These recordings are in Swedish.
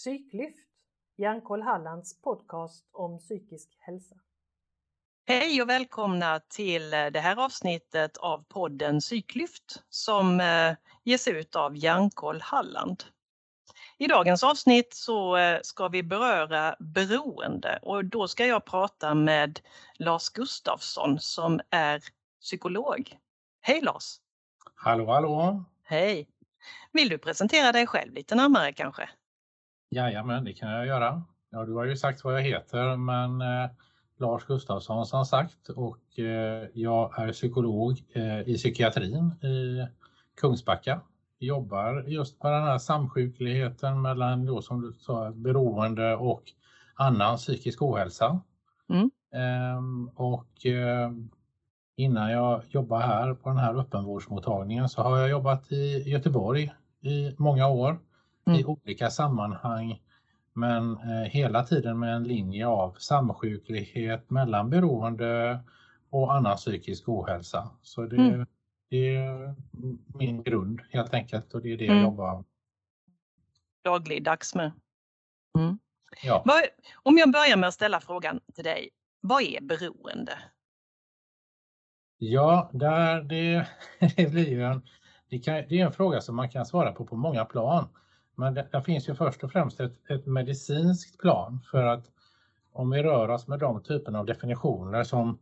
Psyklyft, Hjärnkoll Hallands podcast om psykisk hälsa. Hej och välkomna till det här avsnittet av podden Psyklyft som eh, ges ut av Hjärnkoll Halland. I dagens avsnitt så eh, ska vi beröra beroende och då ska jag prata med Lars Gustafsson som är psykolog. Hej Lars! Hallå hallå! Hej! Vill du presentera dig själv lite närmare kanske? Jajamän, det kan jag göra. Ja, du har ju sagt vad jag heter, men eh, Lars Gustafsson som sagt och eh, jag är psykolog eh, i psykiatrin i Kungsbacka. Jobbar just med den här samsjukligheten mellan då som du sa beroende och annan psykisk ohälsa. Mm. Ehm, och eh, innan jag jobbar här på den här öppenvårdsmottagningen så har jag jobbat i Göteborg i många år mm. i olika sammanhang men eh, hela tiden med en linje av samsjuklighet mellan beroende och annan psykisk ohälsa. Så det, mm. det är min grund helt enkelt och det är det jag mm. jobbar dagligdags med. Mm. Ja. Om jag börjar med att ställa frågan till dig, vad är beroende? Ja, där det, det blir ju en, det, kan, det, är en fråga som man kan svara på på många plan. Men det, det finns ju först och främst ett, ett, medicinskt plan för att om vi rör oss med de typerna av definitioner som,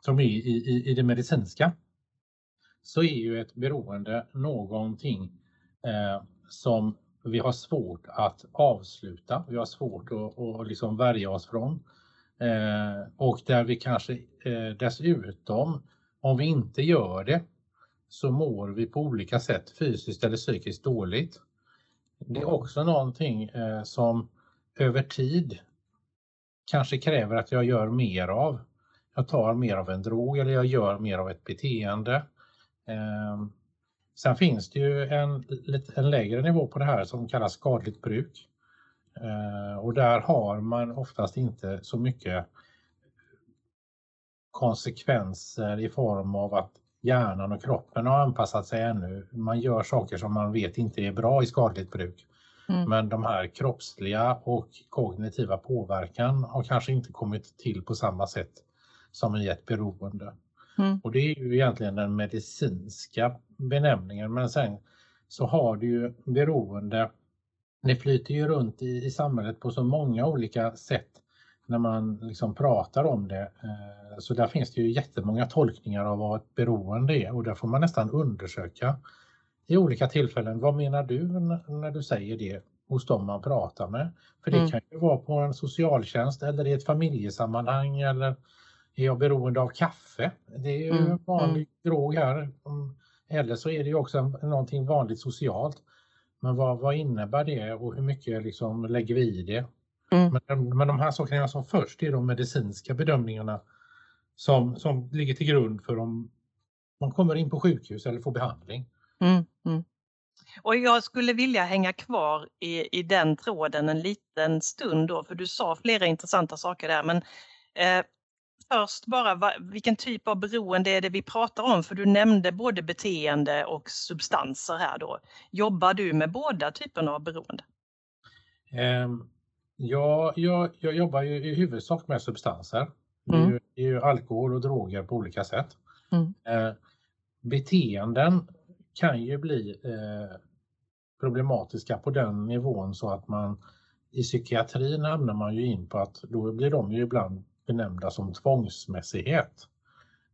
som är i, i, i det medicinska så är ju ett beroende någonting eh, som vi har svårt att avsluta. Vi har svårt att, att liksom värja oss från. Eh, och där vi kanske eh, dessutom, om vi inte gör det, så mår vi på olika sätt fysiskt eller psykiskt dåligt. Det är också någonting eh, som över tid kanske kräver att jag gör mer av. Jag tar mer av en drog eller jag gör mer av ett beteende. Eh, sen finns det ju en, en lägre nivå på det här som kallas skadligt bruk. Eh, och där har man oftast inte så mycket konsekvenser i form av att hjärnan och kroppen har anpassat sig ännu. Man gör saker som man vet inte är bra i skadligt bruk. Mm. Men de här kroppsliga och kognitiva påverkan har kanske inte kommit till på samma sätt som i ett beroende. Mm. Och det är ju egentligen den medicinska benämningen men sen så har du ju beroende det flyter ju runt i, i samhället på så många olika sätt när man liksom pratar om det. Eh, så där finns det ju jättemånga tolkningar av vad ett beroende är och där får man nästan undersöka i olika tillfällen. Vad menar du när du säger det hos dem man pratar med? För det mm. kan ju vara på en socialtjänst eller i ett familjesammanhang eller är jag beroende av kaffe? Det är ju mm. vanlig mm. drog här. Eller så är det ju också någonting vanligt socialt. Men vad, vad innebär det och hur mycket liksom lägger vi i det? Mm. Men, men de här sakerna som först är de medicinska bedömningarna som, som ligger till grund för om man kommer in på sjukhus eller får behandling. Mm, mm. Och jag skulle vilja hänga kvar i, i den tråden en liten stund då, för du sa flera intressanta saker där. Men eh, först bara, va, vilken typ av beroende är det vi pratar om? För du nämnde både beteende och substanser här då. Jobbar du med båda typerna av beroende? Um, ja, jag, jag jobbar ju i huvudsak med substanser. Det är, mm. ju, ju alkohol och droger på olika sätt. Mm. Uh, beteenden kan ju bli uh, problematiska på den nivån så att man i psykiatrin hamnar man ju in på att då blir de ju ibland benämnda som tvångsmässighet.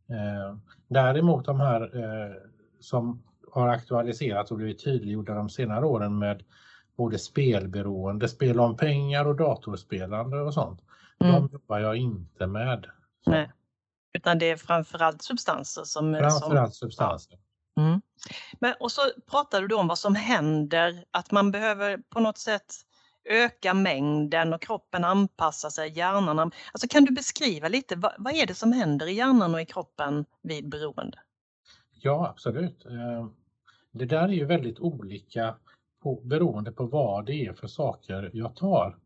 Eh, däremot de här eh, som har aktualiserats och blivit tydliggjorda de senare åren med både spelberoende, spel om pengar och datorspelande och sånt. Mm. De jobbar jag inte med. Nej. Utan det är framförallt substanser som... Framförallt som, substanser. Ja. Mm. Men, och så pratar du om vad som händer, att man behöver på något sätt öka mängden och kroppen anpassar sig, hjärnan. Alltså kan du beskriva lite, vad, vad är det som händer i hjärnan och i kroppen vid beroende? Ja, absolut. Eh, det där är ju väldigt olika på, beroende på vad det är för saker jag tar.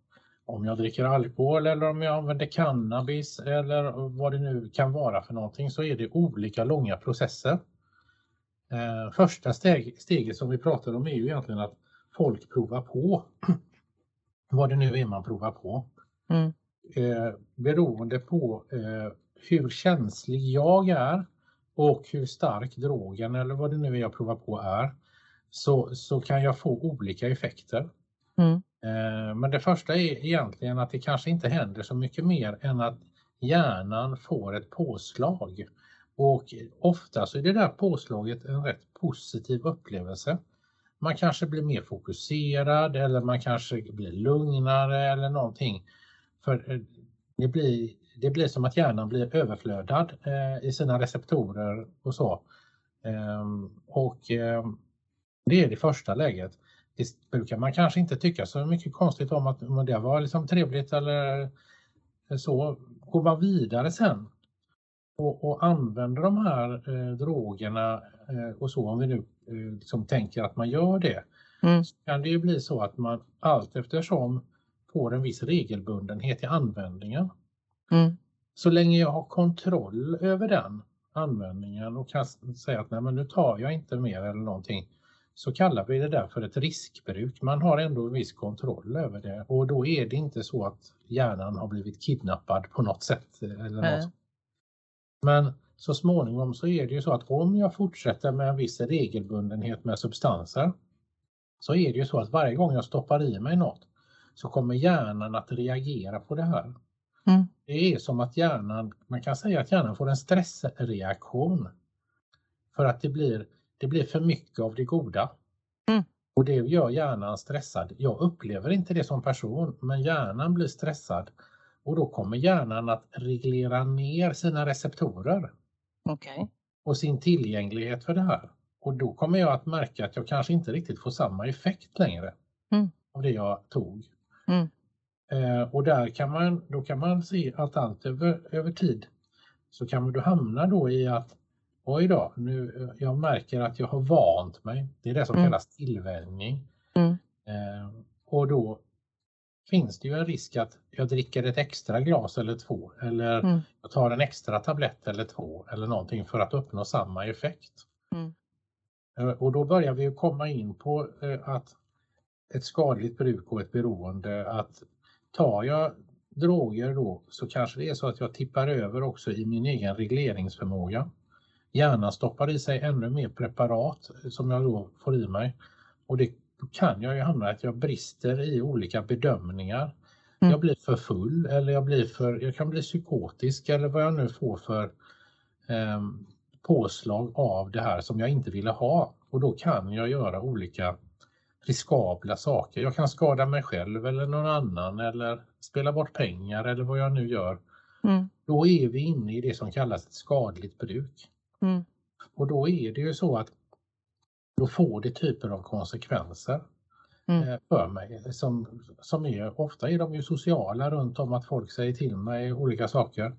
Om jag dricker alkohol eller om jag använder cannabis eller vad det nu kan vara för någonting så är det olika långa processer. Eh, första steg, steget som vi pratar om är ju egentligen att folk provar på vad det nu är man provar på. Mm. Eh, beroende på eh, hur känslig jag är och hur stark drogen eller vad det nu är jag provar på är så, så kan jag få olika effekter. Mm. Eh, men det första är egentligen att det kanske inte händer så mycket mer än att hjärnan får ett påslag. Och ofta så är det där påslaget en rätt positiv upplevelse. Man kanske blir mer fokuserad eller man kanske blir lugnare eller någonting. För eh, det blir, det blir som att hjärnan blir överflödad eh, i sina receptorer och så. Ehm, och ehm, det är det första läget. Det brukar man kanske inte tycka så mycket konstigt om att men det var liksom trevligt eller så. Går man vidare sen och, och använder de här eh, drogerna eh, och så, om vi nu eh, liksom tänker att man gör det, Mm. så kan det ju bli så att man allt eftersom får en viss regelbundenhet i användningen. Mm. Så länge jag har kontroll över den användningen och kan säga att nej men nu tar jag inte mer eller någonting så kallar vi det där för ett riskbruk. Man har ändå en viss kontroll över det och då är det inte så att hjärnan har blivit kidnappad på något sätt. Eller Nej. något. Men så småningom så är det ju så att om jag fortsätter med en viss regelbundenhet med substanser så är det ju så att varje gång jag stoppar i mig något så kommer hjärnan att reagera på det här. Mm. Det är som att hjärnan, man kan säga att hjärnan får en stressreaktion. För att det blir, det blir för mycket av det goda. Mm. Och det gör hjärnan stressad. Jag upplever inte det som person, men hjärnan blir stressad. Och då kommer hjärnan att reglera ner sina receptorer Okej. och sin tillgänglighet för det här. Och då kommer jag att märka att jag kanske inte riktigt får samma effekt längre Mm. av det jag tog. Mm. Eh, och där kan man, då kan man se att allt över, över tid så kan man då hamna då i att oj då, nu, jag märker att jag har vant mig. Det är det som Mm. kallas tillvänjning. Mm. Eh, och då finns det ju en risk att jag dricker ett extra glas eller två eller Mm. jag tar en extra tablett eller två eller någonting för att uppnå samma effekt. Mm. Eh, Och då börjar vi komma in på eh, att ett skadligt bruk och ett beroende att tar jag droger då så kanske det är så att jag tippar över också i min egen regleringsförmåga. Hjärnan stoppar i sig ännu mer preparat som jag då får i mig och det kan jag ju hamna att jag brister i olika bedömningar. Mm. Jag blir för full eller jag, blir för, jag kan bli psykotisk eller vad jag nu får för ehm, påslag av det här som jag inte ville ha. Och då kan jag göra olika riskabla saker. Jag kan skada mig själv eller någon annan eller spela bort pengar eller vad jag nu gör. Mm. Då är vi inne i det som kallas ett skadligt bruk. Mm. Och då är det ju så att då får det typer av konsekvenser Mm. eh, för mig. Som, som är, ofta är de ju sociala runt om att folk säger till mig olika saker.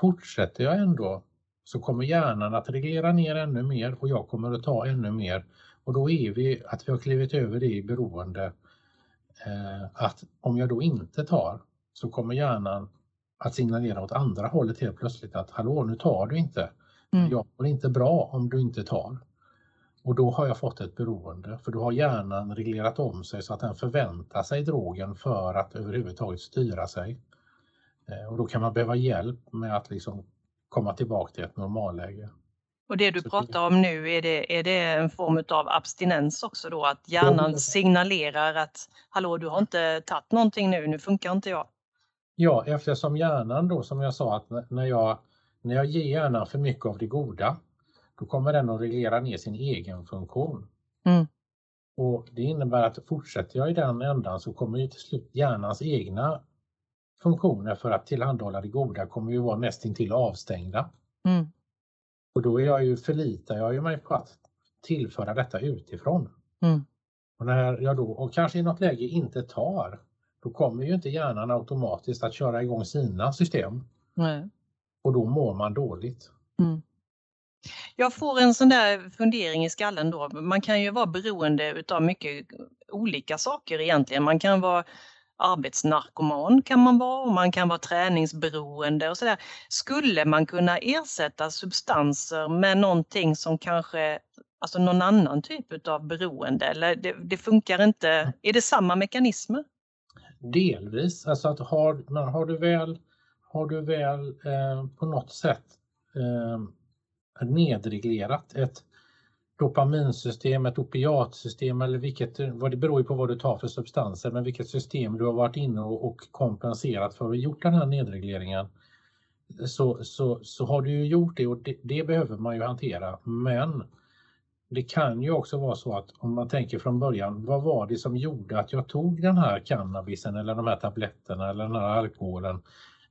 Fortsätter jag ändå så kommer hjärnan att reglera ner ännu mer och jag kommer att ta ännu mer. Och då är vi att vi har klivit över det i beroende eh, att om jag då inte tar så kommer hjärnan att signalera åt andra hållet helt plötsligt att hallå nu tar du inte. Mm. Jag mår inte bra om du inte tar. Och då har jag fått ett beroende för då har hjärnan reglerat om sig så att den förväntar sig drogen för att överhuvudtaget styra sig. Eh, Och då kan man behöva hjälp med att liksom komma tillbaka till ett normalläge. Och det du Så pratar om nu, är det, är det en form av abstinens också då? Att hjärnan Ja. signalerar att hallå, du har inte tagit någonting nu, nu funkar inte jag. Ja, eftersom hjärnan då som jag sa att när jag, när jag ger hjärnan för mycket av det goda då kommer den att reglera ner sin egen funktion. Mm. Och Det innebär att fortsätter jag i den ändan så kommer ju till slut hjärnans egna funktioner för att tillhandahålla det goda kommer ju vara nästintill avstängda. Mm. Och då är jag ju, förlitar jag ju mig på att tillföra detta utifrån. Mm. Och när jag då, och kanske i något läge inte tar, då kommer ju inte hjärnan automatiskt att köra igång sina system Nej. Och då mår man dåligt. Mm. Jag får en sån där fundering i skallen då. Man kan ju vara beroende utav mycket olika saker egentligen. Man kan vara arbetsnarkoman kan man vara och man kan vara träningsberoende och sådär. Skulle man kunna ersätta substanser med någonting som kanske, alltså någon annan typ utav beroende eller det, det funkar inte? Är det samma mekanismer? delvis, alltså att har, men har du väl, har du väl eh, på något sätt eh, nedreglerat ett dopaminsystem, ett opiatsystem eller vilket, vad det beror ju på vad du tar för substanser, men vilket system du har varit inne och, och kompenserat för och gjort den här nedregleringen så, så, så har du ju gjort det och det, det, behöver man ju hantera. Men det kan ju också vara så att om man tänker från början, vad var det som gjorde att jag tog den här cannabisen eller de här tabletterna eller den här alkoholen?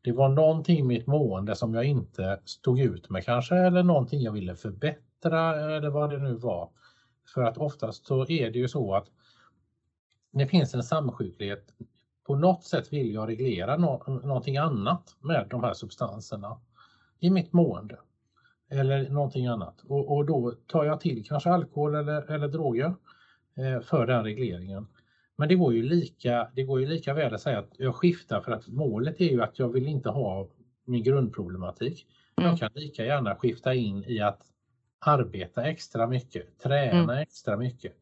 Det var någonting i mitt mående som jag inte stod ut med kanske eller någonting jag ville förbättra eller vad det nu var. För att oftast så är det ju så att det finns en samsjuklighet på något sätt vill jag reglera no någonting annat med de här substanserna i mitt mående eller någonting annat och, och då tar jag till kanske alkohol eller, eller droger eh, för den regleringen. Men det går, ju lika, det går ju lika väl att säga att jag skiftar för att målet är ju att jag vill inte ha min grundproblematik. Mm. Jag kan lika gärna skifta in i att arbeta extra mycket, träna mm. extra mycket.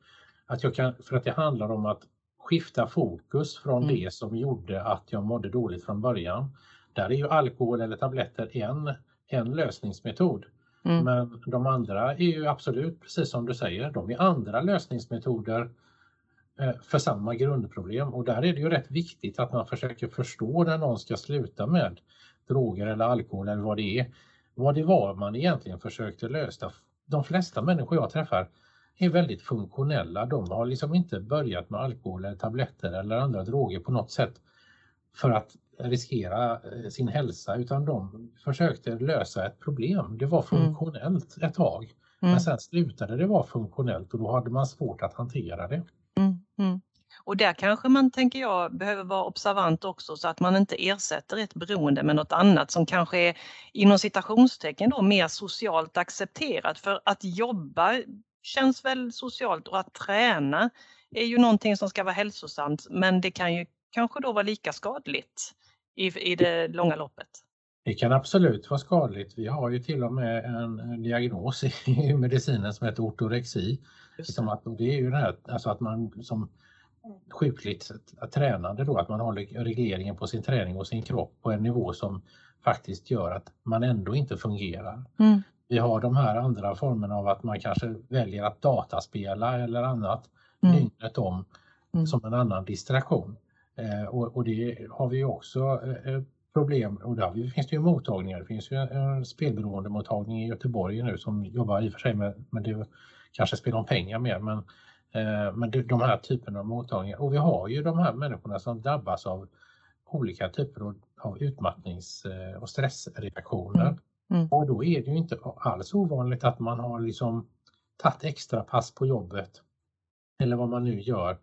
Att jag kan, för att det handlar om att skifta fokus från mm. det som gjorde att jag mådde dåligt från början. Där är ju alkohol eller tabletter en, en lösningsmetod. Mm. Men de andra är ju absolut, precis som du säger, de är andra lösningsmetoder för samma grundproblem och där är det ju rätt viktigt att man försöker förstå när någon ska sluta med droger eller alkohol eller vad det är. Vad det var man egentligen försökte lösa. De flesta människor jag träffar är väldigt funktionella. De har liksom inte börjat med alkohol eller tabletter eller andra droger på något sätt för att riskera eh, sin hälsa utan de försökte lösa ett problem. Det var mm. funktionellt ett tag. Mm. Men sen slutade det vara funktionellt och då hade man svårt att hantera det. Mm. Och där kanske man, tänker jag, behöver vara observant också så att man inte ersätter ett beroende med något annat som kanske är inom citationstecken då mer socialt accepterat. För att jobba känns väl socialt och att träna är ju någonting som ska vara hälsosamt men det kan ju kanske då vara lika skadligt i, i det långa loppet. Det kan absolut vara skadligt. Vi har ju till och med en diagnos i medicinen som heter ortorexi. Liksom att det är ju det här alltså att man som sjukligt tränande då, att man håller regleringen på sin träning och sin kropp på en nivå som faktiskt gör att man ändå inte fungerar. Mm. Vi har de här andra formerna av att man kanske väljer att dataspela eller annat mm. dygnet om mm. som en annan distraktion. Eh, och, och, det har vi också eh, problem och där finns det ju mottagningar. Det finns ju en spelberoendemottagning i Göteborg nu som jobbar i och för sig med, med det kanske spel om pengar mer men, eh, men de här typerna av mottagningar. Och vi har ju de här människorna som drabbas av olika typer av utmattnings eh, och stressreaktioner. Mm. Mm. Och då är det ju inte alls ovanligt att man har liksom tagit extra pass på jobbet eller vad man nu gör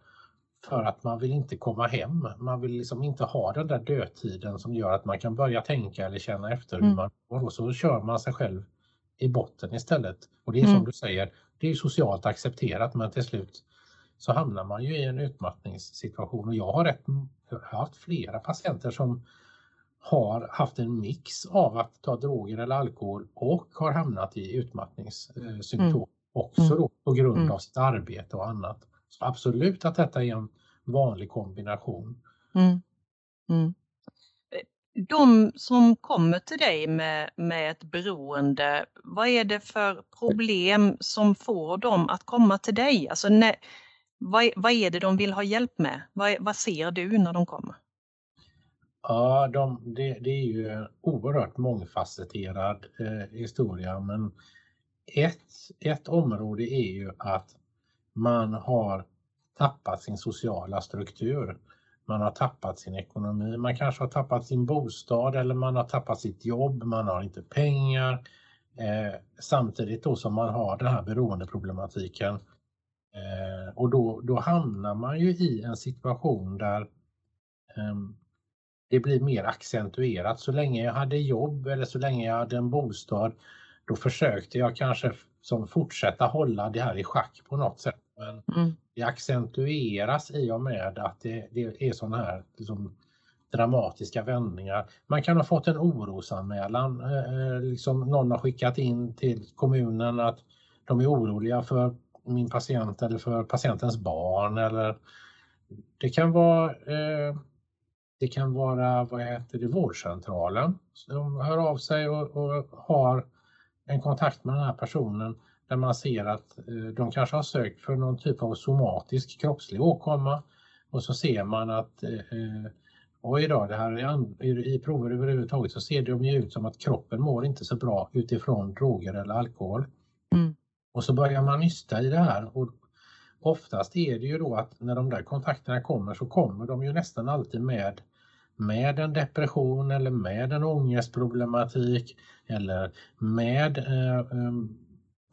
för att man vill inte komma hem. Man vill liksom inte ha den där dödtiden som gör att man kan börja tänka eller känna efter hur mm. man mår och så kör man sig själv i botten istället. Och det är mm. som du säger, det är socialt accepterat men till slut så hamnar man ju i en utmattningssituation och jag har, rätt, jag har haft flera patienter som har haft en mix av att ta droger eller alkohol och har hamnat i utmattningssymptom mm. också mm. då på grund mm. av sitt arbete och annat. Så absolut att detta är en vanlig kombination. Mm. De som kommer till dig med, med ett beroende, vad är det för problem som får dem att komma till dig? Alltså, när, vad, vad är det de vill ha hjälp med? Vad, vad ser du när de kommer? Ja, de, det, det, är ju en oerhört mångfacetterad eh, historia men ett, ett område är ju att man har tappat sin sociala struktur. Man har tappat sin ekonomi, man kanske har tappat sin bostad eller man har tappat sitt jobb, man har inte pengar. Eh, samtidigt då som man har den här beroendeproblematiken. Eh, och då, då hamnar man ju i en situation där eh, det blir mer accentuerat. Så länge jag hade jobb eller så länge jag hade en bostad, då försökte jag kanske som fortsätta hålla det här i schack på något sätt. Men mm det accentueras i och med att det, det är sådana här liksom, dramatiska vändningar. Man kan ha fått en orosanmälan, eh, eh, liksom någon har skickat in till kommunen att de är oroliga för min patient eller för patientens barn eller det kan vara eh, Det kan vara vad heter det, vårdcentralen som hör av sig och, och har en kontakt med den här personen där man ser att eh, de kanske har sökt för någon typ av somatisk kroppslig åkomma och så ser man att eh, oj då, det här är, i prover överhuvudtaget så ser det ju ut som att kroppen mår inte så bra utifrån droger eller alkohol. Mm. Och så börjar man nysta i det här och oftast är det ju då att när de där kontakterna kommer så kommer de ju nästan alltid med med en depression eller med en ångestproblematik eller med eh, um,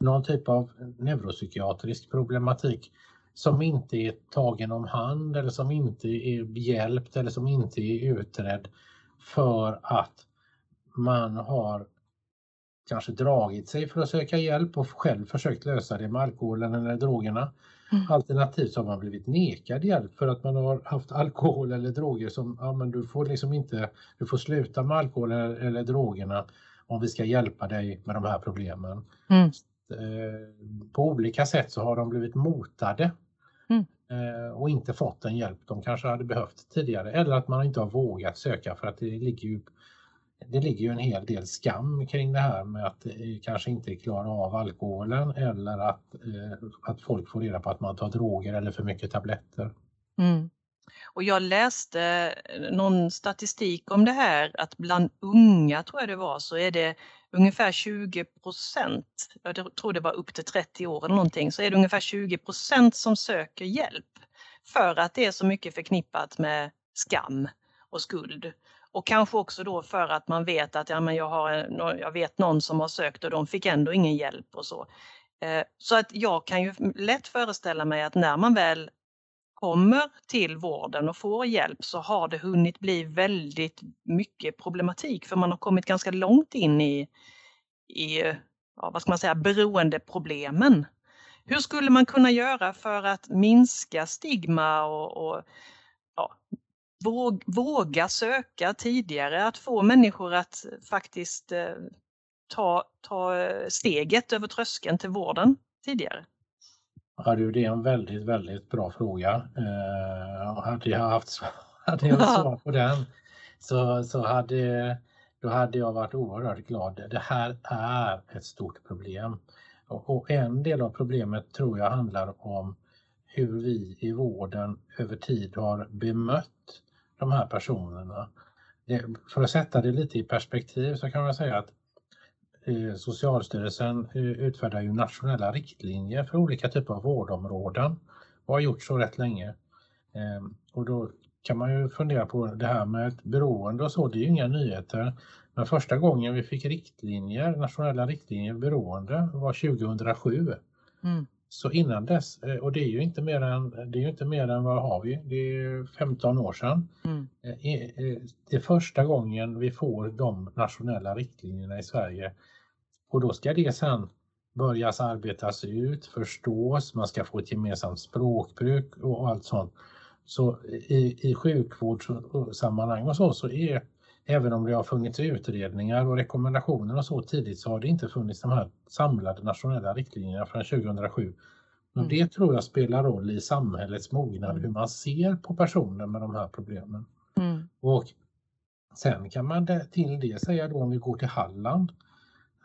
någon typ av neuropsykiatrisk problematik som inte är tagen om hand eller som inte är hjälpt eller som inte är utredd för att man har kanske dragit sig för att söka hjälp och själv försökt lösa det med alkoholen eller drogerna. Mm. Alternativt så har man blivit nekad hjälp för att man har haft alkohol eller droger som, ja men du får liksom inte, du får sluta med alkohol eller, eller drogerna om vi ska hjälpa dig med de här problemen. Mm. Eh, på olika sätt så har de blivit motade mm. Eh, och inte fått den hjälp de kanske hade behövt tidigare eller att man inte har vågat söka för att det ligger ju det ligger ju en hel del skam kring det här med att kanske inte klara av alkoholen eller att, eh, att folk får reda på att man tar droger eller för mycket tabletter. Mm. Och jag läste eh, någon statistik om det här att bland unga tror jag det var så är det ungefär 20 procent, jag tror det var upp till 30 år eller någonting, så är det ungefär 20 procent som söker hjälp. För att det är så mycket förknippat med skam och skuld. Och kanske också då för att man vet att ja, men jag, har, eh, jag vet någon som har sökt och de fick ändå ingen hjälp och så. Eh, så att jag kan ju lätt föreställa mig att när man väl kommer till vården och får hjälp så har det hunnit bli väldigt mycket problematik för man har kommit ganska långt in i, i ja, vad ska man säga, beroendeproblemen. Hur skulle man kunna göra för att minska stigma och, och ja, våga söka tidigare, att få människor att faktiskt eh, ta, ta eh, steget över tröskeln till vården tidigare? Ja, det är en väldigt, väldigt bra fråga. Eh, hade jag haft hade jag svar på den så, så hade, då hade jag varit oerhört glad. Det här är ett stort problem. Och, och en del av problemet tror jag handlar om hur vi i vården över tid har bemött de här personerna. För att sätta det lite i perspektiv så kan man säga att Socialstyrelsen utfärdar ju nationella riktlinjer för olika typer av vårdområden och har gjort så rätt länge. Ehm, och då kan man ju fundera på det här med ett beroende och så, det är ju inga nyheter. Men första gången vi fick riktlinjer, nationella riktlinjer beroende var 2007. Mm. Så innan dess, eh, och det är ju inte mer än, det är ju inte mer än vad har vi? Det är 15 år sedan. Mm. Eh, eh, det är första gången vi får de nationella riktlinjerna i Sverige. Och då ska det sen börjas arbetas ut, förstås, man ska få ett gemensamt språkbruk och allt sånt. Så i, i sjukvårdssammanhang och så, så är även om det har funnits utredningar och rekommendationer och så tidigt så har det inte funnits de här samlade nationella riktlinjerna från 2007. Och mm. Det tror jag spelar roll i samhällets mognad, mm. hur man ser på personer med de här problemen. Mm. Och Sen kan man till det säga då om vi går till Halland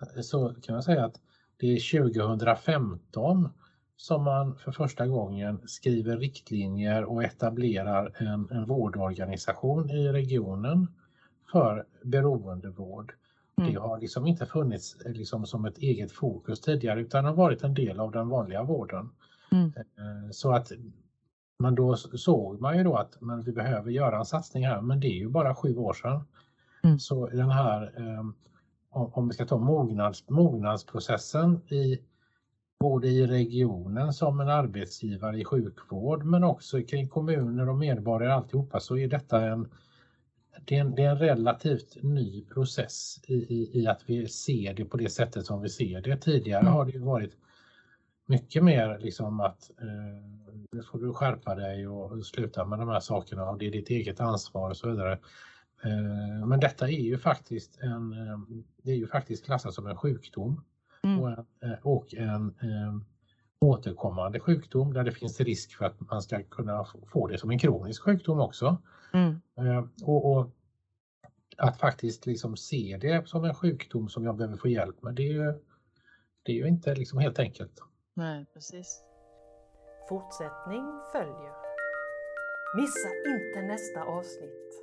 så kan man säga att det är 2015 som man för första gången skriver riktlinjer och etablerar en, en vårdorganisation i regionen för beroendevård. Mm. Det har liksom inte funnits liksom som ett eget fokus tidigare utan har varit en del av den vanliga vården. Mm. Eh, så att men då såg man ju då att men vi behöver göra en satsning här men det är ju bara sju år sedan. Mm. Så den här, eh, om vi ska ta mognads, mognadsprocessen i både i regionen som en arbetsgivare i sjukvård men också kring kommuner och medborgare alltihopa så är detta en det är, en, det är en relativt ny process i, i, i, att vi ser det på det sättet som vi ser det. Tidigare mm. har det varit mycket mer liksom att eh, nu får du skärpa dig och sluta med de här sakerna och det är ditt eget ansvar och så vidare. Eh, men detta är ju faktiskt en, eh, det är ju faktiskt klassat som en sjukdom mm. och en, eh, och en, återkommande sjukdom där det finns risk för att man ska kunna få det som en kronisk sjukdom också. Mm. Och, och, att faktiskt liksom se det som en sjukdom som jag behöver få hjälp med, det är ju, det är ju inte liksom helt enkelt. Nej, precis. Fortsättning följer. Missa inte nästa avsnitt.